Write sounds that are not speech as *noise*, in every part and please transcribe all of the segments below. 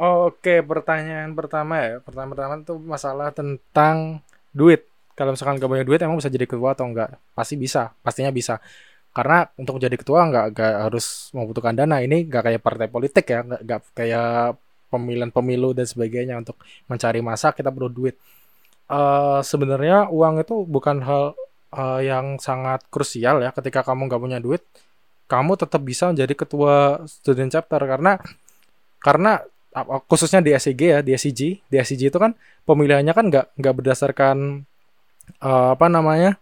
Oke, pertanyaan pertama ya. Pertama-tama itu masalah tentang duit. Kalau misalkan gak punya duit, emang bisa jadi ketua atau enggak? Pasti bisa, pastinya bisa. Karena untuk jadi ketua nggak nggak harus membutuhkan dana. Ini nggak kayak partai politik ya, nggak nggak kayak pemilihan pemilu dan sebagainya untuk mencari masa kita perlu duit. Eh sebenarnya uang itu bukan hal eh, yang sangat krusial ya. Ketika kamu nggak punya duit, kamu tetap bisa menjadi ketua student chapter karena karena khususnya di SIG ya di SIG di SIG itu kan pemilihannya kan nggak nggak berdasarkan eh, apa namanya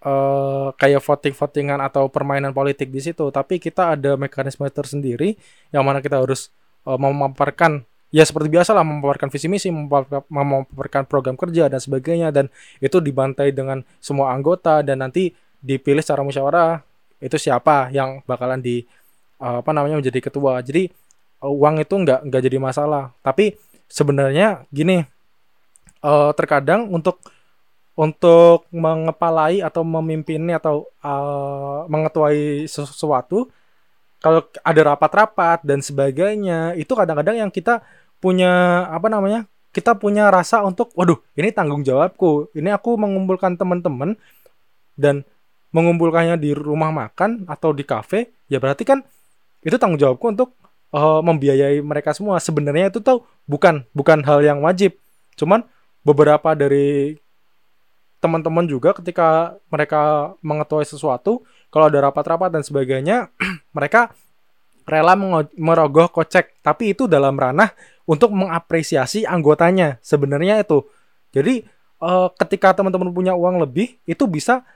eh kayak voting-votingan atau permainan politik di situ. Tapi kita ada mekanisme tersendiri yang mana kita harus eh, memaparkan ya seperti biasa lah memaparkan visi misi memaparkan, program kerja dan sebagainya. Dan itu dibantai dengan semua anggota dan nanti dipilih secara musyawarah itu siapa yang bakalan di apa namanya menjadi ketua. Jadi uang itu nggak nggak jadi masalah. Tapi sebenarnya gini eh, terkadang untuk untuk mengepalai atau memimpini atau eh, mengetuai sesuatu kalau ada rapat-rapat dan sebagainya itu kadang-kadang yang kita punya apa namanya kita punya rasa untuk waduh ini tanggung jawabku. Ini aku mengumpulkan teman-teman dan mengumpulkannya di rumah makan atau di kafe. Ya berarti kan itu tanggung jawabku untuk eh, membiayai mereka semua. Sebenarnya itu tuh bukan bukan hal yang wajib. Cuman beberapa dari teman-teman juga ketika mereka mengetahui sesuatu kalau ada rapat-rapat dan sebagainya *clears throat* mereka rela merogoh kocek. Tapi itu dalam ranah untuk mengapresiasi anggotanya. Sebenarnya itu. Jadi eh, ketika teman-teman punya uang lebih itu bisa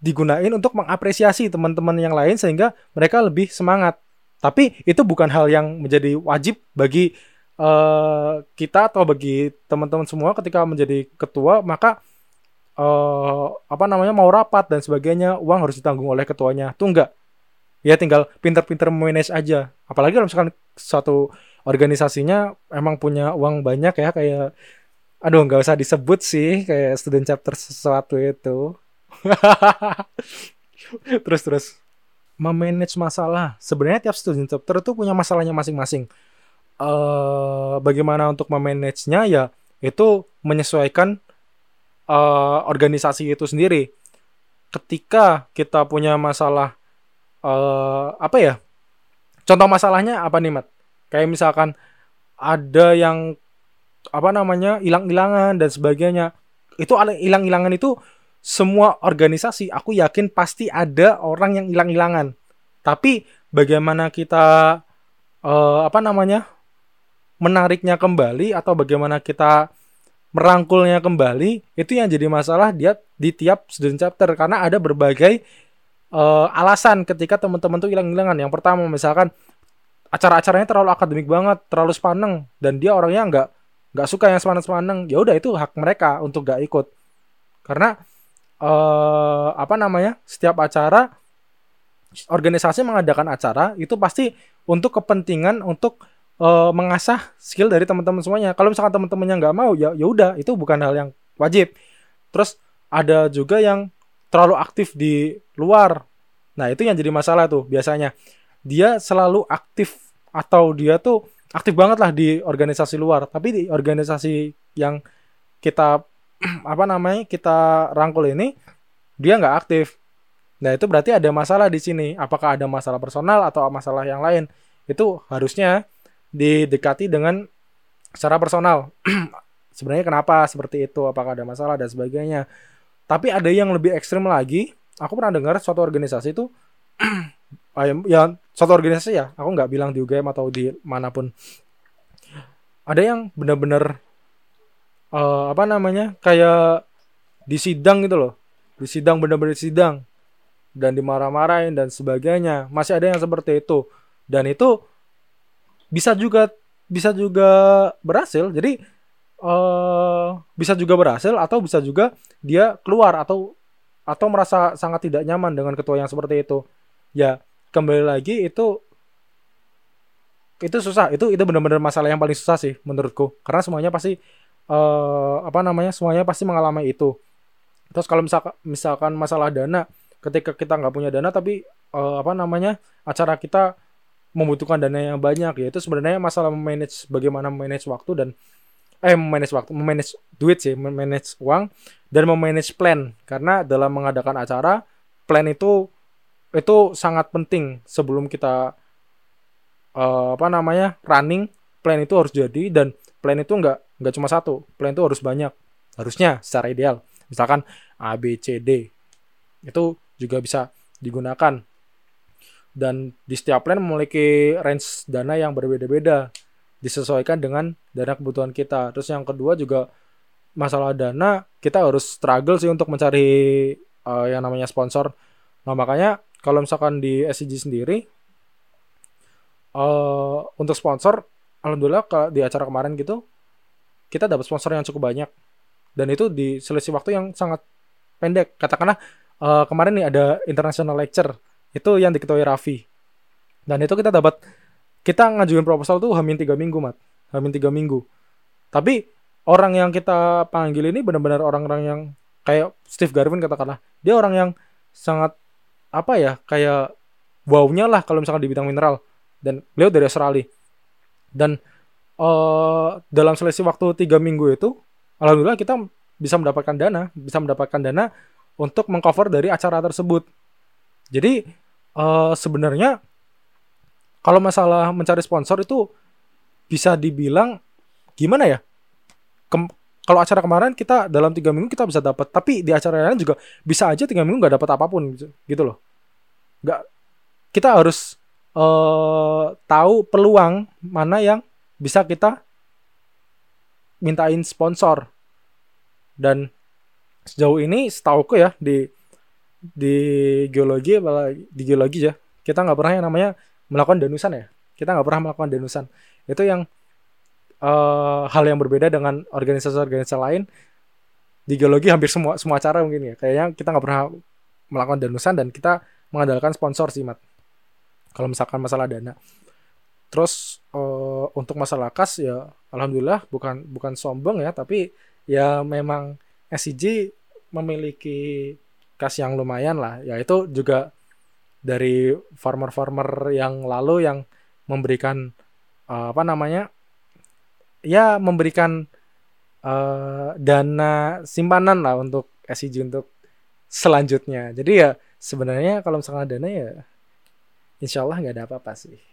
digunain untuk mengapresiasi teman-teman yang lain sehingga mereka lebih semangat tapi itu bukan hal yang menjadi wajib bagi eh, kita atau bagi teman-teman semua ketika menjadi ketua maka eh apa namanya mau rapat dan sebagainya uang harus ditanggung oleh ketuanya. Tuh enggak. Ya tinggal pinter-pinter manage aja. Apalagi kalau misalkan suatu organisasinya emang punya uang banyak ya kayak aduh nggak usah disebut sih kayak student chapter sesuatu itu. *laughs* Terus terus memanage masalah sebenarnya tiap student chapter itu punya masalahnya masing-masing eh bagaimana untuk memanagenya ya itu menyesuaikan eh, organisasi itu sendiri. Ketika kita punya masalah eh, apa ya? Contoh masalahnya apa nih, Mat? Kayak misalkan ada yang apa namanya hilang-hilangan dan sebagainya. Itu hilang-hilangan itu semua organisasi aku yakin pasti ada orang yang hilang-hilangan. Tapi bagaimana kita eh, apa namanya? menariknya kembali atau bagaimana kita merangkulnya kembali itu yang jadi masalah dia di tiap student chapter karena ada berbagai eh, alasan ketika teman-teman tuh hilang-hilangan. Yang pertama misalkan acara-acaranya terlalu akademik banget, terlalu sepaneng dan dia orangnya nggak nggak suka yang sepaneng-sepaneng. Ya udah itu hak mereka untuk nggak ikut. Karena eh apa namanya? Setiap acara organisasi mengadakan acara itu pasti untuk kepentingan untuk eh, mengasah skill dari teman-teman semuanya. Kalau misalkan teman-temannya nggak mau, ya ya udah itu bukan hal yang wajib. Terus ada juga yang terlalu aktif di luar. Nah itu yang jadi masalah tuh biasanya. Dia selalu aktif atau dia tuh aktif banget lah di organisasi luar. Tapi di organisasi yang kita *clears throat* apa namanya kita rangkul ini dia nggak aktif. Nah itu berarti ada masalah di sini. Apakah ada masalah personal atau masalah yang lain? Itu harusnya didekati dengan secara personal. *clears throat* Sebenarnya kenapa seperti itu? Apakah ada masalah dan sebagainya? Tapi ada yang lebih ekstrim lagi. Aku pernah dengar suatu organisasi itu, *clears throat* ya, suatu organisasi ya. Aku nggak bilang di UGM atau di mana pun. Ada yang benar-benar eh, apa namanya kayak di sidang gitu loh. Di sidang benar-benar sidang dan dimarah-marahin dan sebagainya. Masih ada yang seperti itu. Dan itu bisa juga bisa juga berhasil. Jadi eh bisa juga berhasil atau bisa juga dia keluar atau atau merasa sangat tidak nyaman dengan ketua yang seperti itu. Ya, kembali lagi itu itu susah. Itu itu benar-benar masalah yang paling susah sih menurutku. Karena semuanya pasti eh apa namanya? Semuanya pasti mengalami itu. Terus kalau misalkan misalkan masalah dana, ketika kita nggak punya dana tapi eh, apa namanya? acara kita membutuhkan dana yang banyak yaitu sebenarnya masalah manage bagaimana manage waktu dan eh manage waktu manage duit sih manage uang dan memanage plan karena dalam mengadakan acara plan itu itu sangat penting sebelum kita uh, apa namanya running plan itu harus jadi dan plan itu enggak enggak cuma satu plan itu harus banyak. Harusnya secara ideal. Misalkan A B C D. Itu juga bisa digunakan. Dan di setiap plan memiliki range dana yang berbeda-beda. Disesuaikan dengan dana kebutuhan kita. Terus yang kedua juga masalah dana kita harus struggle sih untuk mencari uh, yang namanya sponsor. Nah makanya kalau misalkan di SCG sendiri uh, untuk sponsor alhamdulillah di acara kemarin gitu kita dapat sponsor yang cukup banyak. Dan itu di selisih waktu yang sangat pendek. Katakanlah uh, kemarin nih ada international lecture. Itu yang diketahui Raffi. Dan itu kita dapat kita ngajuin proposal tuh hamin tiga minggu mat. Hamin tiga minggu. Tapi orang yang kita panggil ini benar-benar orang-orang yang kayak Steve Garvin katakanlah. Dia orang yang sangat apa ya kayak wownya lah kalau misalkan di bidang mineral. Dan beliau dari Australia. Dan uh, dalam selisih waktu tiga minggu itu alhamdulillah kita bisa mendapatkan dana bisa mendapatkan dana untuk mengcover dari acara tersebut jadi uh, sebenarnya kalau masalah mencari sponsor itu bisa dibilang gimana ya? Kem kalau acara kemarin kita dalam tiga minggu kita bisa dapat, tapi di acara lain juga bisa aja tiga minggu nggak dapat apa pun gitu, gitu loh. Nggak, kita harus uh, tahu peluang mana yang bisa kita mintain sponsor. Dan sejauh ini setauku ya di di geologi di geologi ya kita nggak pernah yang namanya melakukan danusan ya. Kita nggak pernah melakukan danusan. Itu yang uh, hal yang berbeda dengan organisasi-organisasi lain. Di geologi hampir semua semua acara mungkin ya. Kayaknya kita nggak pernah melakukan danusan dan kita mengandalkan sponsor sih mat. Kalau misalkan masalah dana. Terus untuk masalah kas ya alhamdulillah bukan bukan sombong ya. Tapi ya memang SCG memiliki kas yang lumayan lah. Ya itu juga dari farmer-farmer yang lalu yang memberikan uh, apa namanya ya memberikan uh, dana simpanan lah untuk SCG untuk selanjutnya. Jadi ya sebenarnya kalau misalnya dana ya insya Allah nggak ada apa-apa sih